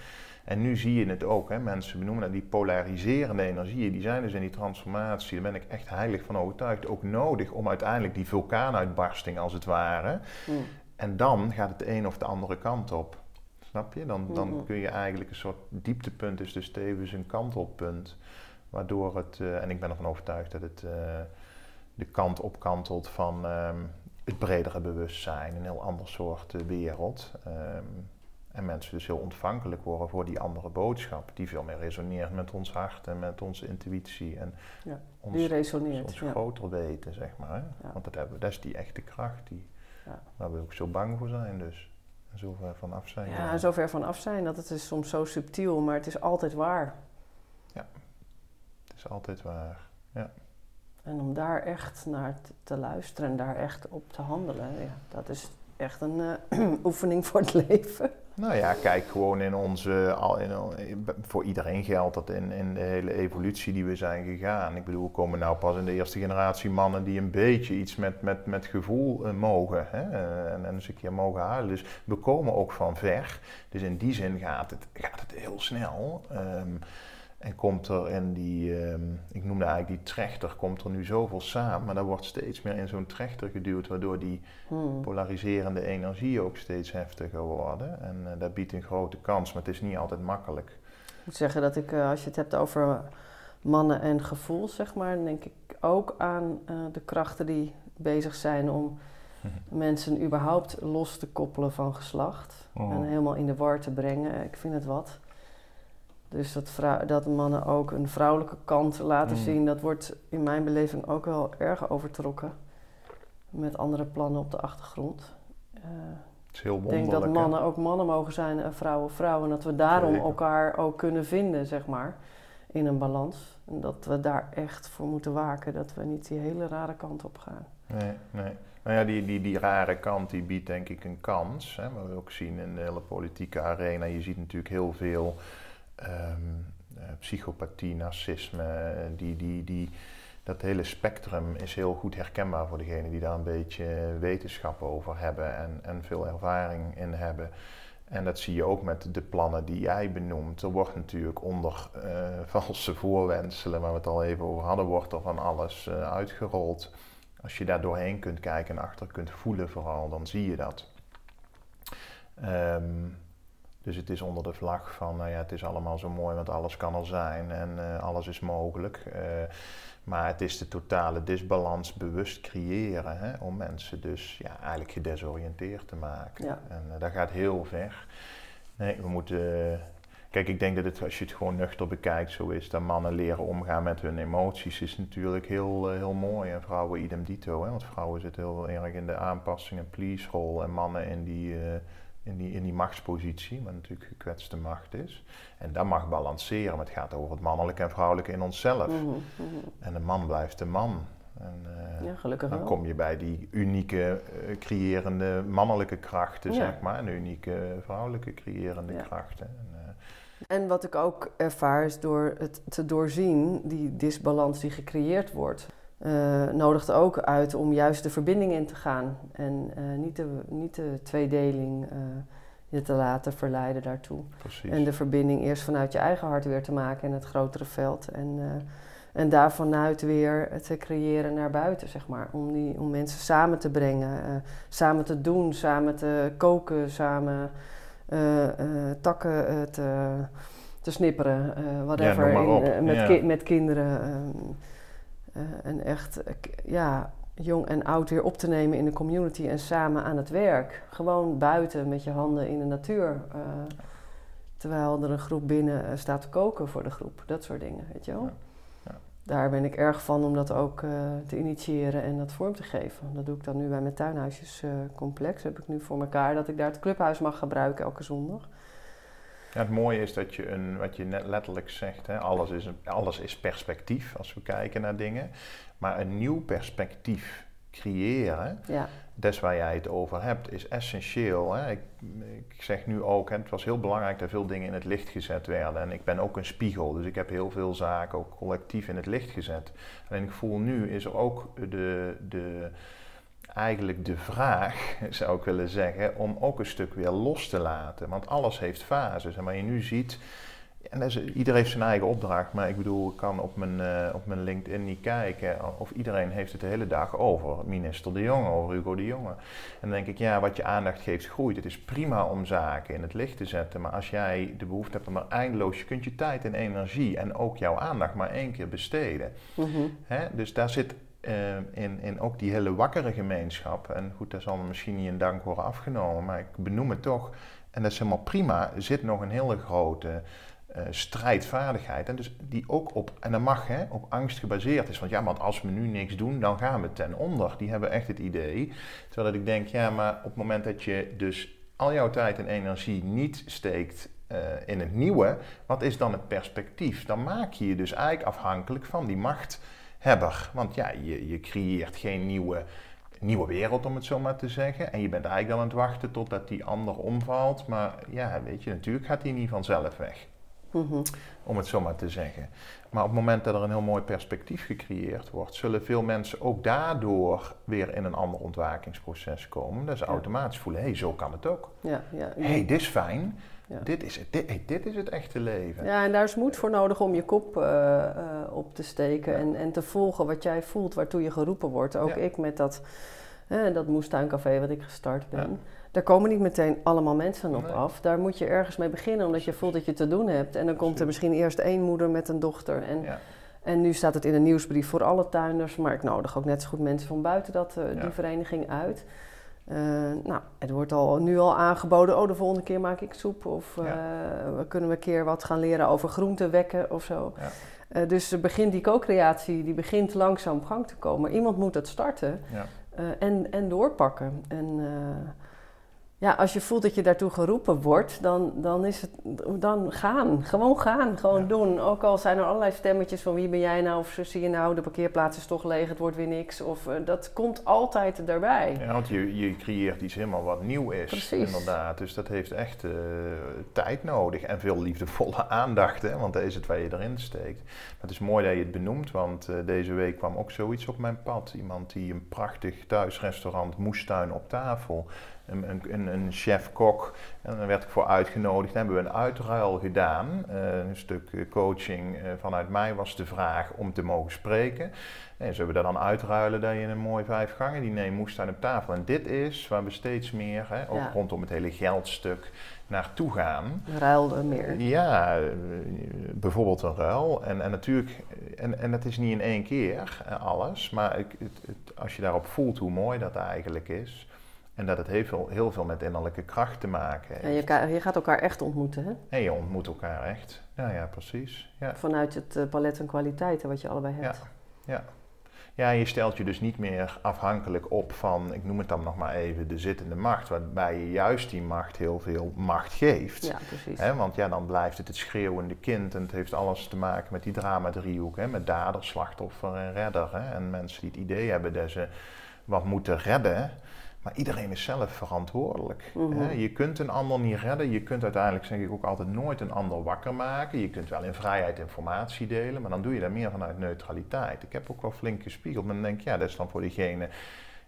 En nu zie je het ook, hè, mensen benoemen dat die polariserende energieën, die zijn dus in die transformatie, daar ben ik echt heilig van overtuigd, ook nodig om uiteindelijk die vulkaanuitbarsting als het ware. Mm. En dan gaat het de een of de andere kant op. Snap je? Dan, dan mm-hmm. kun je eigenlijk een soort dieptepunt is dus tevens een kantelpunt. Waardoor het, uh, en ik ben ervan overtuigd dat het uh, de kant opkantelt van um, het bredere bewustzijn, een heel ander soort uh, wereld. Um, en mensen dus heel ontvankelijk worden voor die andere boodschap, die veel meer resoneert met ons hart en met onze intuïtie en ja, ons, die resoneert, ons groter weten, zeg maar. Want dat, hebben, dat is die echte kracht die, waar we ook zo bang voor zijn dus. En zo ver van af zijn. Ja, zo ver van af zijn dat het is soms zo subtiel, maar het is altijd waar. Ja, het is altijd waar, ja. En om daar echt naar te, luisteren en daar echt op te handelen, ja, dat is echt een uh, [clears throat] oefening voor het [laughs] leven. Nou ja, kijk gewoon in onze. In, voor iedereen geldt dat in, in de hele evolutie die we zijn gegaan. Ik bedoel, we komen nou pas in de eerste generatie mannen die een beetje iets met, met, met gevoel uh, mogen. Hè? Uh, en, en eens een keer mogen halen. Dus we komen ook van ver. Dus in die zin gaat het, gaat het heel snel. Um, en komt er in die, um, ik noemde eigenlijk die trechter, komt er nu zoveel samen. Maar daar wordt steeds meer in zo'n trechter geduwd, waardoor die hmm. polariserende energie ook steeds heftiger worden. En uh, dat biedt een grote kans, maar het is niet altijd makkelijk. Ik moet zeggen dat ik, uh, als je het hebt over mannen en gevoel, zeg maar, dan denk ik ook aan uh, de krachten die bezig zijn om [laughs] mensen überhaupt los te koppelen van geslacht. Oh. En helemaal in de war te brengen. Ik vind het wat. Dus dat, dat mannen ook een vrouwelijke kant laten mm. zien, dat wordt in mijn beleving ook wel erg overtrokken. Met andere plannen op de achtergrond. Uh, het is heel wonderlijk. Ik denk dat mannen ook mannen mogen zijn en vrouwen vrouwen. En dat we daarom elkaar ook kunnen vinden, zeg maar, in een balans. En dat we daar echt voor moeten waken, dat we niet die hele rare kant op gaan. Nee, nee. Nou ja, die, die, die rare kant die biedt denk ik een kans. Hè, wat we ook zien in de hele politieke arena. Je ziet natuurlijk heel veel um, psychopathie, narcisme, die, die, die, dat hele spectrum is heel goed herkenbaar voor degenen die daar een beetje wetenschap over hebben en, en veel ervaring in hebben. En dat zie je ook met de plannen die jij benoemt. Er wordt natuurlijk onder [laughs] valse voorwenselen, waar we het al even over hadden, wordt er van alles uitgerold. Als je daar doorheen kunt kijken en achter kunt voelen vooral, dan zie je dat. Um, dus het is onder de vlag van, nou ja, het is allemaal zo mooi, want alles kan er zijn en uh, alles is mogelijk. Uh, maar het is de totale disbalans bewust creëren, hè, om mensen dus ja, eigenlijk gedesoriënteerd te maken. Ja. En uh, dat gaat heel ver. Nee, we moeten... Kijk, ik denk dat het, als je het gewoon nuchter bekijkt, zo is dat mannen leren omgaan met hun emoties, is natuurlijk heel, heel mooi. En vrouwen idem dito, hè, want vrouwen zitten heel erg in de aanpassing en please-rol en mannen in die in die, in die machtspositie, wat natuurlijk gekwetste macht is. En dat mag balanceren, maar het gaat over het mannelijke en vrouwelijke in onszelf. Mhm, mhm. En de man blijft de man. En, uh, ja, gelukkig dan kom je bij die unieke, uh, creërende mannelijke krachten, zeg maar, en unieke vrouwelijke creërende krachten. En, uh, en wat ik ook ervaar is door het te doorzien, die disbalans die gecreëerd wordt uh, nodigt ook uit om juist de verbinding in te gaan. En uh, niet, de, niet de tweedeling uh, je te laten verleiden daartoe. Precies. En de verbinding eerst vanuit je eigen hart weer te maken in het grotere veld. En, en daar vanuit weer te creëren naar buiten, zeg maar. Om, die, om mensen samen te brengen, samen te doen, samen te koken, samen takken te, te snipperen, whatever, ja, in, met, ki met kinderen. Ehm, uh, en echt, ja, jong en oud weer op te nemen in de community en samen aan het werk. Gewoon buiten met je handen in de natuur. Uh, terwijl er een groep binnen staat te koken voor de groep. Dat soort dingen, weet je wel. Ja. Ja. Daar ben ik erg van om dat ook uh, te initiëren en dat vorm te geven. Dat doe ik dan nu bij mijn tuinhuisjescomplex. heb ik nu voor elkaar dat ik daar het clubhuis mag gebruiken elke zondag. Ja, het mooie is dat je, een, wat je net letterlijk zegt, hè, alles, is alles is perspectief als we kijken naar dingen. Maar een nieuw perspectief creëren, ja. is waar jij het over hebt, is essentieel. Hè? Ik, ik, zeg nu ook, hè, het was heel belangrijk dat veel dingen in het licht gezet werden. En ik ben ook een spiegel, dus ik heb heel veel zaken ook collectief in het licht gezet. En ik voel nu is er ook de, de, eigenlijk de vraag, [laughs] zou ik willen zeggen, om ook een stuk weer los te laten. Want alles heeft fases. En wat je nu ziet, en is, iedereen heeft zijn eigen opdracht, maar ik bedoel, ik kan op mijn, uh, op mijn LinkedIn niet kijken of iedereen heeft het de hele dag over minister De Jonge, over Hugo De Jonge. En dan denk ik, ja, wat je aandacht geeft groeit. Het is prima om zaken in het licht te zetten, maar als jij de behoefte hebt om er eindeloos, je kunt je tijd en energie en ook jouw aandacht maar één keer besteden. Mm Dus daar zit in, in ook die hele wakkere gemeenschap, en goed, daar zal misschien niet een dank worden afgenomen, maar ik benoem het toch, en dat is helemaal prima, zit nog een hele grote uh, strijdvaardigheid. En dus die ook op, en dat mag, hè, op angst gebaseerd is. Want ja, want als we nu niks doen, dan gaan we ten onder. Die hebben echt het idee. Terwijl ik denk, ja, maar op het moment dat je dus al jouw tijd en energie niet steekt uh, in het nieuwe, wat is dan het perspectief? Dan maak je je dus eigenlijk afhankelijk van die Want ja, je, je creëert geen nieuwe nieuwe wereld, om het zo maar te zeggen. En je bent eigenlijk dan aan het wachten totdat die ander omvalt. Maar ja, weet je, natuurlijk gaat die niet vanzelf weg. Mhm. Om het zo maar te zeggen. Maar op het moment dat er een heel mooi perspectief gecreëerd wordt, zullen veel mensen ook daardoor weer in een ander ontwakingsproces komen. Dat ze automatisch voelen: hé, hey, zo kan het ook. Ja, ja, Hé, hey, dit is fijn. Dit, is het, dit, dit, is het echte leven. Ja, en daar is moed voor nodig om je kop uh, uh, op te steken en, en te volgen wat jij voelt, waartoe je geroepen wordt. Ook ik met dat, uh, dat moestuincafé wat ik gestart ben. Daar komen niet meteen allemaal mensen op af. Daar moet je ergens mee beginnen, omdat je voelt dat je te doen hebt. En dan komt er misschien eerst één moeder met een dochter. En, en nu staat het in een nieuwsbrief voor alle tuinders. Maar ik nodig ook net zo goed mensen van buiten dat, uh, die vereniging uit. Uh, nou, het wordt al, nu al aangeboden, oh de volgende keer maak ik soep. Of uh, we kunnen we een keer wat gaan leren over groenten wekken of zo. Ja. dus begint die co-creatie, die begint langzaam op gang te komen. Iemand moet het starten ja. en, en doorpakken. En ja, als je voelt dat je daartoe geroepen wordt, dan, dan is het dan gaan. Gewoon gaan, gewoon doen. Ook al zijn er allerlei stemmetjes van wie ben jij nou, of zie je nou, de parkeerplaats is toch leeg, het wordt weer niks. Of uh, dat komt altijd daarbij. Ja, want je, je creëert iets helemaal wat nieuw is. Precies. Inderdaad. Dus dat heeft echt uh, tijd nodig en veel liefdevolle [laughs] aandacht. Hè? Want dat is het waar je erin steekt. Maar het is mooi dat je het benoemt, want uh, deze week kwam ook zoiets op mijn pad. Iemand die een prachtig thuisrestaurant moestuin op tafel een, een, een chef-kok. En daar werd ik voor uitgenodigd. Dan hebben we een uitruil gedaan. Uh, een stuk eh, coaching uh, vanuit mij was de vraag om te mogen spreken. En zullen we dat dan uitruilen dat je een mooi vijf gangen diner moest staan op tafel. En dit is waar we steeds meer, hè, ook ja. rondom het hele geldstuk, naartoe gaan. Ruil meer. Ja, bijvoorbeeld een ruil. En, en natuurlijk, en, en dat is niet in één keer alles, maar ik, het, het, als je daarop voelt hoe mooi dat eigenlijk is, en dat het heel veel, heel veel met innerlijke kracht te maken heeft. En je, je gaat elkaar echt ontmoeten, hè? En je ontmoet elkaar echt. Ja, ja, precies. Ja. Vanuit het uh, palet van kwaliteiten wat je allebei hebt. Ja, ja. Ja, je stelt je dus niet meer afhankelijk op van, ik noem het dan nog maar even, de zittende macht, waarbij je juist die macht heel veel macht geeft. Ja, precies. He, want ja, dan blijft het het schreeuwende kind en het heeft alles te maken met die drama-driehoek, met dader, slachtoffer en redder. Hè? En mensen die het idee hebben dat ze wat moeten redden, maar iedereen is zelf verantwoordelijk. Mhm. Je kunt een ander niet redden. Je kunt uiteindelijk, zeg ik ook altijd, nooit een ander wakker maken. Je kunt wel in vrijheid informatie delen, maar dan doe je dat meer vanuit neutraliteit. Ik heb ook wel flink gespiegeld, maar dan denk ik, ja, dat is dan voor diegene.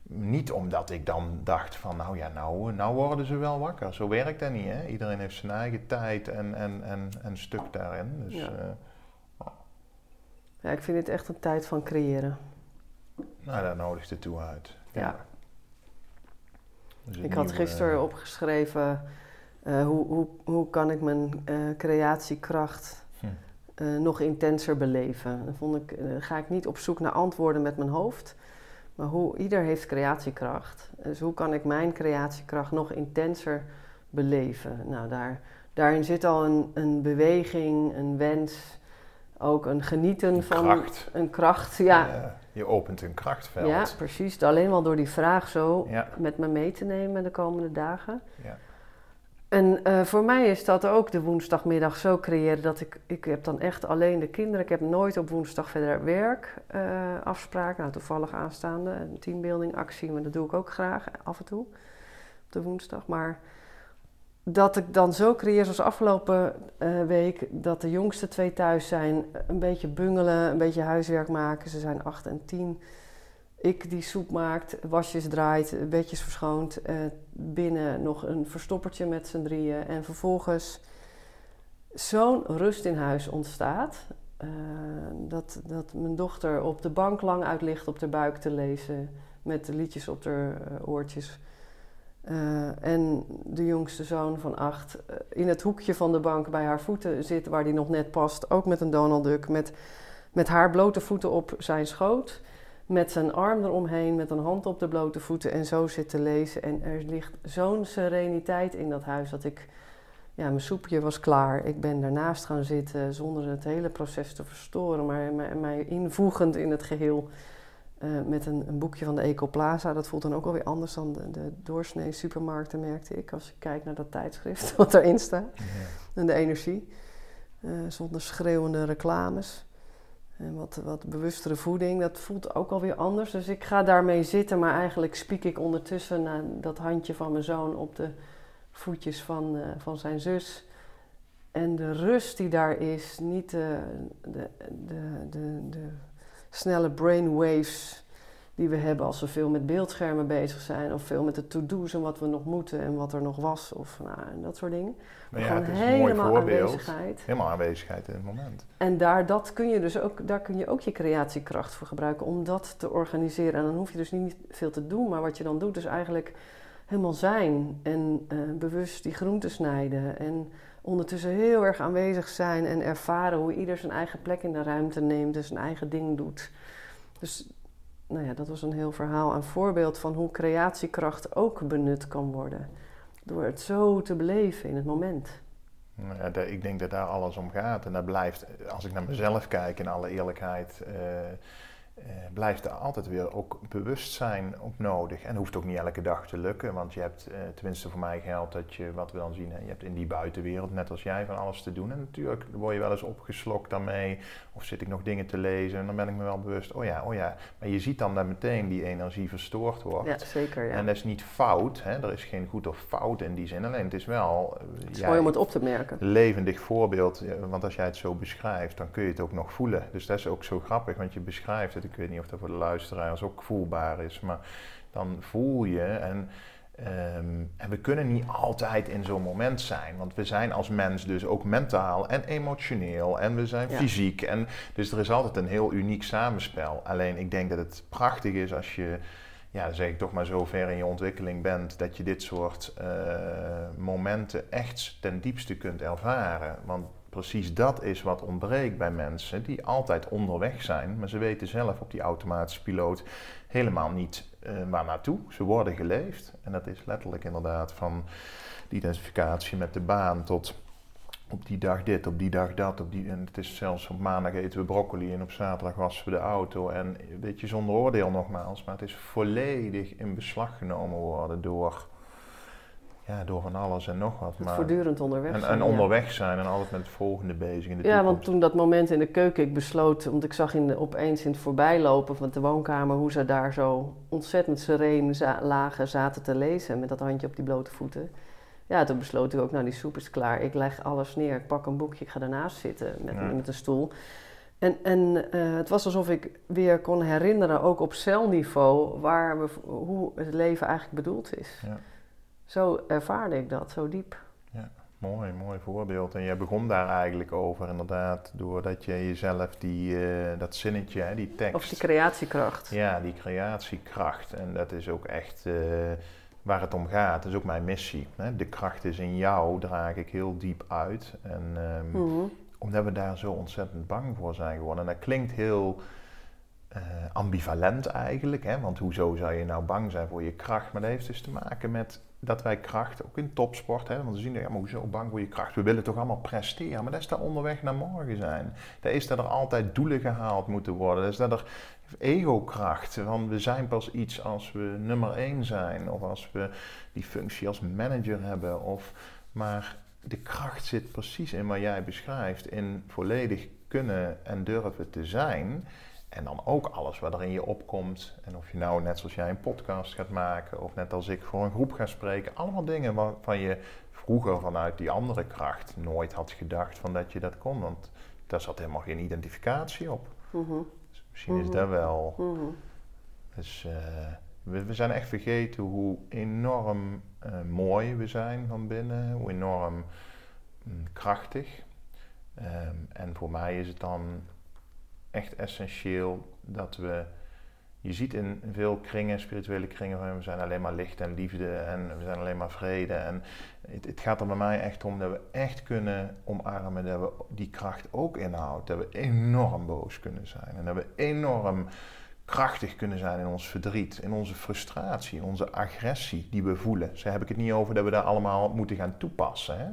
Niet omdat ik dan dacht van, nou ja, nou, nou worden ze wel wakker. Zo werkt dat niet, hè. Iedereen heeft zijn eigen tijd en, en, en, en stuk daarin. Dus, ja. Uh, ja, ik vind het echt een tijd van creëren. Nou, daar nodigt het toe uit. ja. Dus ik had gisteren uh, opgeschreven uh, hoe, hoe, hoe kan ik mijn uh, creatiekracht hm. nog intenser beleven. Dan vond ik, ga ik niet op zoek naar antwoorden met mijn hoofd, Maar hoe, ieder heeft creatiekracht. Dus hoe kan ik mijn creatiekracht nog intenser beleven? Nou, daar, daarin zit al een, een beweging, een wens, ook een genieten Een van kracht. een kracht. Ja, Eh, je opent een krachtveld. ja, precies. Alleen wel door die vraag zo Ja. met me mee te nemen de komende dagen. Ja. En eh, voor mij is dat ook de woensdagmiddag zo creëren dat ik, ik heb dan echt alleen de kinderen. Ik heb nooit op woensdag verder werk eh, afspraken. Nou, toevallig aanstaande, een teambuilding actie, maar dat doe ik ook graag af en toe op de woensdag. Maar dat ik dan zo creëer zoals afgelopen eh, week, dat de jongste twee thuis zijn, een beetje bungelen, een beetje huiswerk maken. Ze zijn acht en tien. Ik die soep maakt, wasjes draait, bedjes verschoont. eh, binnen nog een verstoppertje met z'n drieën. En vervolgens zo'n rust in huis ontstaat. eh, dat, dat mijn dochter op de bank lang uit ligt op de buik te lezen. Met de liedjes op haar oortjes. Eh, en de jongste zoon van acht eh, in het hoekje van de bank bij haar voeten zit, waar die nog net past. Ook met een Donald Duck. Met, met haar blote voeten op zijn schoot met zijn arm eromheen, met een hand op de blote voeten en zo zit te lezen. En er ligt zo'n sereniteit in dat huis dat ik, ja, mijn soepje was klaar. Ik ben daarnaast gaan zitten zonder het hele proces te verstoren, maar mij, mij invoegend in het geheel. Eh, met een, een boekje van de Ecoplaza. Dat voelt dan ook alweer anders dan de, de doorsnee supermarkten, merkte ik. Als ik kijk naar dat tijdschrift [laughs] wat erin staat. Ja. En de energie. eh, zonder schreeuwende reclames. En wat, wat bewustere voeding, dat voelt ook alweer anders. Dus ik ga daarmee zitten, maar eigenlijk spiek ik ondertussen naar dat handje van mijn zoon op de voetjes van, eh, van zijn zus. En de rust die daar is, niet de, de, de, de, de snelle brainwaves die we hebben als we veel met beeldschermen bezig zijn. Of veel met de to-do's en wat we nog moeten en wat er nog was. Of nou, en dat soort dingen. Maar ja, Gewoon het is een mooi helemaal voorbeeld. aanwezigheid. Helemaal aanwezigheid in het moment. En daar, dat kun je dus ook, daar kun je ook je creatiekracht voor gebruiken om dat te organiseren. En dan hoef je dus niet veel te doen, maar wat je dan doet is eigenlijk helemaal zijn. En eh, bewust die groenten snijden. En ondertussen heel erg aanwezig zijn en ervaren hoe ieder zijn eigen plek in de ruimte neemt. Dus zijn eigen ding doet. Dus nou ja, dat was een heel verhaal, een voorbeeld van hoe creatiekracht ook benut kan worden. Door het zo te beleven in het moment. Nou Ja, ik denk dat daar alles om gaat. En dat blijft, als ik naar mezelf kijk in alle eerlijkheid, eh, eh, blijft er altijd weer ook bewustzijn op nodig. En hoeft ook niet elke dag te lukken, want je hebt, eh, tenminste voor mij geldt dat je, wat we dan zien, hè, je hebt in die buitenwereld, net als jij, van alles te doen. En natuurlijk word je wel eens opgeslokt daarmee, of zit ik nog dingen te lezen en dan ben ik me wel bewust, oh ja, oh ja. Maar je ziet dan dat meteen die energie verstoord wordt. Ja, zeker. Ja. En dat is niet fout, hè? er is geen goed of fout in die zin, alleen het is wel... eh, Het is mooi om het op te merken. levendig voorbeeld. Want als jij het zo beschrijft, dan kun je het ook nog voelen. Dus dat is ook zo grappig, want je beschrijft het. Ik weet niet of dat voor de luisteraars ook voelbaar is, maar dan voel je. En, ehm, en we kunnen niet altijd in zo'n moment zijn, want we zijn als mens dus ook mentaal en emotioneel en we zijn Ja. fysiek. En, dus er is altijd een heel uniek samenspel. Alleen ik denk dat het prachtig is als je ja, dan zeg ik toch maar zo ver in je ontwikkeling bent dat je dit soort eh, momenten echt ten diepste kunt ervaren. Want precies dat is wat ontbreekt bij mensen die altijd onderweg zijn, maar ze weten zelf op die automatische piloot helemaal niet eh, waar naartoe. Ze worden geleefd en dat is letterlijk inderdaad van de identificatie met de baan tot op die dag dit, op die dag dat. Op die, en het is zelfs op maandag eten we broccoli en op zaterdag wassen we de auto. En weet je, zonder oordeel nogmaals, maar het is volledig in beslag genomen worden door, ja, door van alles en nog wat. Maar, voortdurend onderweg en, zijn, en onderweg zijn en altijd met het volgende bezig in de Ja, want toen dat moment in de keuken, ik besloot, want ik zag in de, opeens in het voorbijlopen van de woonkamer hoe ze daar zo ontzettend sereen za- lagen zaten te lezen met dat handje op die blote voeten. Ja, toen besloot ik ook, nou die soep is klaar, ik leg alles neer, ik pak een boekje, ik ga daarnaast zitten met, Ja. met een stoel. En, en eh, het was alsof ik weer kon herinneren, ook op celniveau, waar we, hoe het leven eigenlijk bedoeld is. Ja. Zo ervaarde ik dat, zo diep. Mooi, mooi voorbeeld. En jij begon daar eigenlijk over inderdaad, doordat je jezelf die, eh, dat zinnetje, hè, die tekst... Of die creatiekracht. Ja, die creatiekracht. En dat is ook echt eh, waar het om gaat. Dat is ook mijn missie. Hè? De kracht is in jou, draag ik heel diep uit. En ehm, Mhm. omdat we daar zo ontzettend bang voor zijn geworden. En dat klinkt heel eh, ambivalent eigenlijk. Hè? Want hoezo zou je nou bang zijn voor je kracht? Maar dat heeft dus te maken met dat wij kracht, ook in topsport, hè, want we zien, ja, maar hoezo bang voor je kracht? We willen toch allemaal presteren, maar dat is daar onderweg naar morgen zijn. Dat is dat er altijd doelen gehaald moeten worden. Dat is dat er ego-kracht, want we zijn pas iets als we nummer één zijn, of als we die functie als manager hebben. Of, maar de kracht zit precies in wat jij beschrijft, in volledig kunnen en durven te zijn. En dan ook alles wat er in je opkomt. En of je nou net zoals jij een podcast gaat maken, of net als ik voor een groep ga spreken. Allemaal dingen waarvan je vroeger vanuit die andere kracht nooit had gedacht van dat je dat kon. Want daar zat helemaal geen identificatie op. Mhm. Dus misschien is mhm. dat wel. Mhm. Dus uh, we, we, zijn echt vergeten hoe enorm uh, mooi we zijn van binnen, hoe enorm mm, krachtig. Um, en voor mij is het dan echt essentieel dat we. Je ziet in veel kringen, spirituele kringen, we zijn alleen maar licht en liefde en we zijn alleen maar vrede. En het, het, gaat er bij mij echt om dat we echt kunnen omarmen dat we die kracht ook inhouden. Dat we enorm boos kunnen zijn en dat we enorm krachtig kunnen zijn in ons verdriet, in onze frustratie, onze agressie die we voelen. Zo heb ik het niet over dat we daar allemaal moeten gaan toepassen. Hè?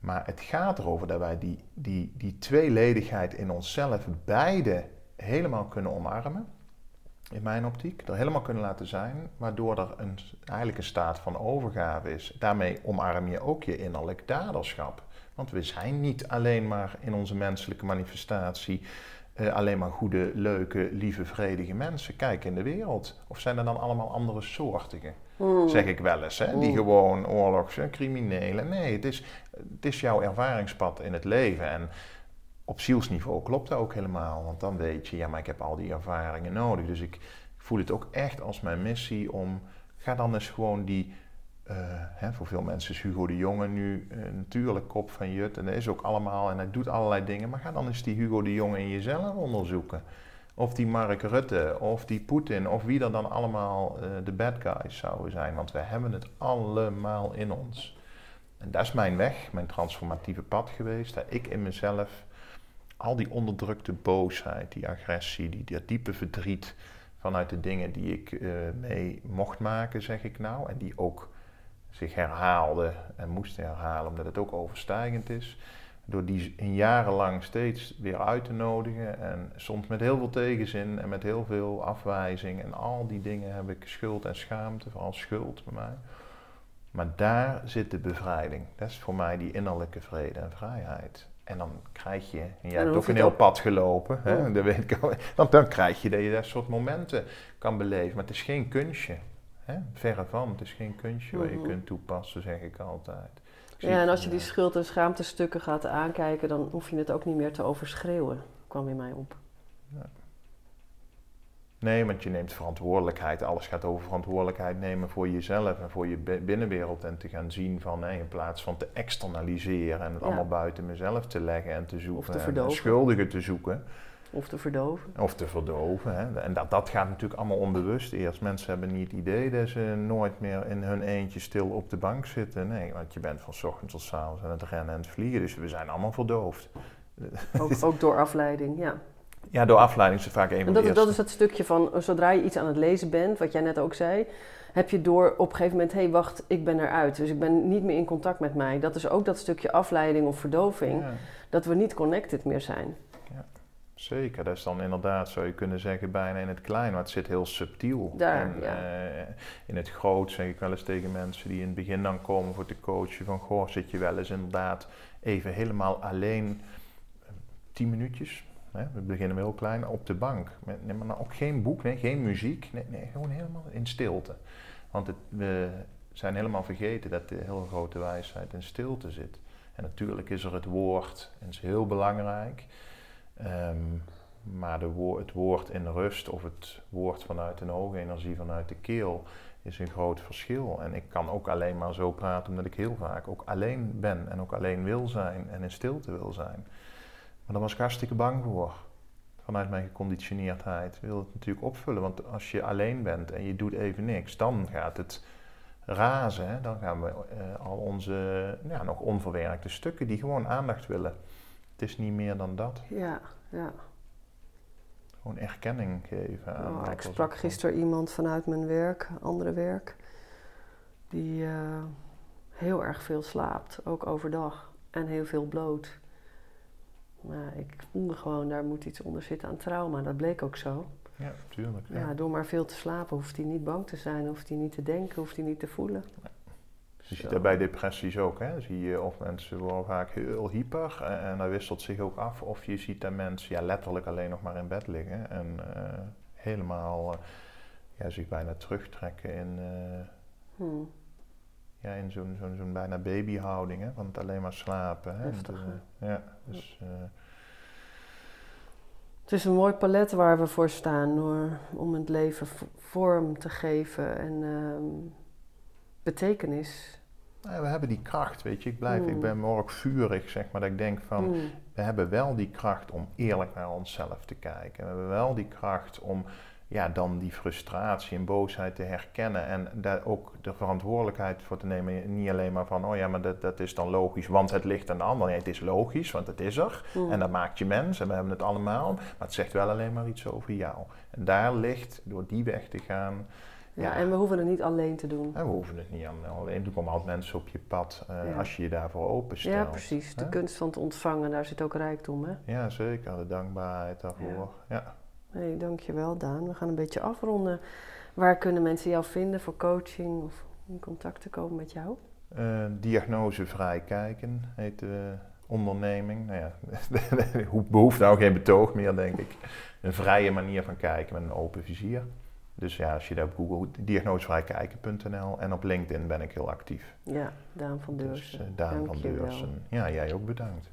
Maar het gaat erover dat wij die, die, die tweeledigheid in onszelf beide helemaal kunnen omarmen. In mijn optiek. Er helemaal kunnen laten zijn. Waardoor er een, eigenlijk een staat van overgave is. Daarmee omarm je ook je innerlijk daderschap. Want we zijn niet alleen maar in onze menselijke manifestatie uh, alleen maar goede, leuke, lieve, vredige mensen. Kijk in de wereld. Of zijn er dan allemaal andere soortigen? Hmm. Zeg ik wel eens, hè? die hmm. gewoon oorlogs- en criminelen. Nee, het is, het is jouw ervaringspad in het leven. En op zielsniveau klopt dat ook helemaal. Want dan weet je, ja, maar ik heb al die ervaringen nodig. Dus ik voel het ook echt als mijn missie om. Ga dan eens gewoon die. Uh, hè, voor veel mensen is Hugo de Jonge nu uh, natuurlijk kop van Jut. En dat is ook allemaal. En hij doet allerlei dingen. Maar ga dan eens die Hugo de Jonge in jezelf onderzoeken. Of die Mark Rutte, of die Poetin, of wie er dan allemaal uh, de bad guys zouden zijn. Want we hebben het allemaal in ons. En dat is mijn weg, mijn transformatieve pad geweest. Dat ik in mezelf al die onderdrukte boosheid, die agressie, die, die diepe verdriet vanuit de dingen die ik uh, mee mocht maken, zeg ik nou. En die ook zich herhaalden en moesten herhalen, omdat het ook overstijgend is door die jarenlang steeds weer uit te nodigen. En soms met heel veel tegenzin en met heel veel afwijzing. En al die dingen heb ik schuld en schaamte, vooral schuld bij mij. Maar daar zit de bevrijding. Dat is voor mij die innerlijke vrede en vrijheid. En dan krijg je, en jij hebt ook een heel pad gelopen, hè, dat weet ik al, dan, dan krijg je dat je dat soort momenten kan beleven. Maar het is geen kunstje. Hè? Verre van, het is geen kunstje mm -hmm. waar je kunt toepassen, zeg ik altijd. Ja, en als je die schuld- en schaamtestukken gaat aankijken, dan hoef je het ook niet meer te overschreeuwen, kwam in mij op. Ja. Nee, want je neemt verantwoordelijkheid. Alles gaat over verantwoordelijkheid nemen voor jezelf en voor je binnenwereld. En te gaan zien van, in plaats van te externaliseren en het allemaal buiten mezelf te leggen en te zoeken. Of te en schuldigen te zoeken. Of te verdoven. Of te verdoven. Hè. En dat, dat gaat natuurlijk allemaal onbewust eerst. Mensen hebben niet het idee dat ze nooit meer in hun eentje stil op de bank zitten. Nee, want je bent van ochtends tot avonds aan het rennen en het vliegen. Dus we zijn allemaal verdoofd. [laughs] Ook, ook door afleiding, ja. Ja, door afleiding is het vaak een van dat, de Dat is het stukje van, zodra je iets aan het lezen bent, wat jij net ook zei, heb je door op een gegeven moment, hé hey, wacht, ik ben eruit. Dus ik ben niet meer in contact met mij. Dat is ook dat stukje afleiding of verdoving, dat we niet connected meer zijn. Zeker, dat is dan inderdaad, zou je kunnen zeggen, bijna in het klein, maar het zit heel subtiel. Daar, en, ja. uh, in het groot zeg ik wel eens tegen mensen die in het begin dan komen voor te coachen, van goh, zit je wel eens inderdaad even helemaal alleen, tien minuutjes, hè, we beginnen heel klein, op de bank. Nee, maar nou ook geen boek, nee, geen muziek, nee, nee, gewoon helemaal in stilte. Want het, we zijn helemaal vergeten dat de hele grote wijsheid in stilte zit. En natuurlijk is er het woord, en dat is heel belangrijk. Um, maar het woord in rust of het woord vanuit een hoge energie, vanuit de keel, is een groot verschil. En ik kan ook alleen maar zo praten omdat ik heel vaak ook alleen ben en ook alleen wil zijn en in stilte wil zijn. Maar daar was ik hartstikke bang voor. Vanuit mijn geconditioneerdheid wil het natuurlijk opvullen. Want als je alleen bent en je doet even niks, dan gaat het razen. Hè? Dan gaan we uh, al onze ja, nog onverwerkte stukken die gewoon aandacht willen het is niet meer dan dat. Ja, ja. gewoon erkenning geven aan. Oh, ik sprak gisteren iemand vanuit mijn werk, andere werk, die eh, heel erg veel slaapt, ook overdag, en heel veel bloot. Maar ik voelde gewoon, daar moet iets onder zitten aan trauma. Dat bleek ook zo. Ja, tuurlijk. Ja. Ja, door maar veel te slapen hoeft hij niet bang te zijn, hoeft hij niet te denken, hoeft hij niet te voelen. Je ziet dat bij depressies ook, hè? Zie je of mensen worden vaak heel hyper en, en dat wisselt zich ook af. Of je ziet dat mensen ja, letterlijk alleen nog maar in bed liggen en eh, helemaal eh, ja, zich bijna terugtrekken in, eh, Hmm. ja, in zo'n zo'n zo'n bijna babyhouding, hè? Van het alleen maar slapen. Hè? Heftig, En, eh, ja, dus eh, Het is een mooi palet waar we voor staan door, om het leven vorm te geven en ehm, betekenis. Nou we hebben die kracht, weet je. Ik blijf, ik Mm. ben ook vurig, zeg maar, dat ik denk van... Hmm. we hebben wel die kracht om eerlijk naar onszelf te kijken. We hebben wel die kracht om ja, dan die frustratie en boosheid te herkennen en daar ook de verantwoordelijkheid voor te nemen. Niet alleen maar van, oh ja, maar dat, dat is dan logisch, want het ligt aan de ander. Nee, het is logisch, want het is er. Hmm. En dat maakt je mens en we hebben het allemaal. Maar het zegt wel alleen maar iets over jou. En daar ligt, door die weg te gaan, Ja, en we hoeven het niet alleen te doen. en we hoeven het niet alleen. Er komen altijd mensen op je pad eh, Ja. als je je daarvoor openstelt. Ja, precies. De kunst van het ontvangen, daar zit ook rijkdom, hè? Ja, zeker. De dankbaarheid daarvoor. ja. Nee, dankjewel Daan. We gaan een beetje afronden. Waar kunnen mensen jou vinden voor coaching of in contact te komen met jou? Eh, diagnosevrij kijken heet de onderneming. Nou ja, [laughs] hoe- behoeft nou geen betoog meer, denk ik. Een vrije manier van kijken met een open vizier. Dus ja, als je daar op Google diagnosevrijkijken.nl en op LinkedIn ben ik heel actief. Ja, Daan van dus, Deursen. Dus, Daan van Deursen. Ja, jij ook bedankt.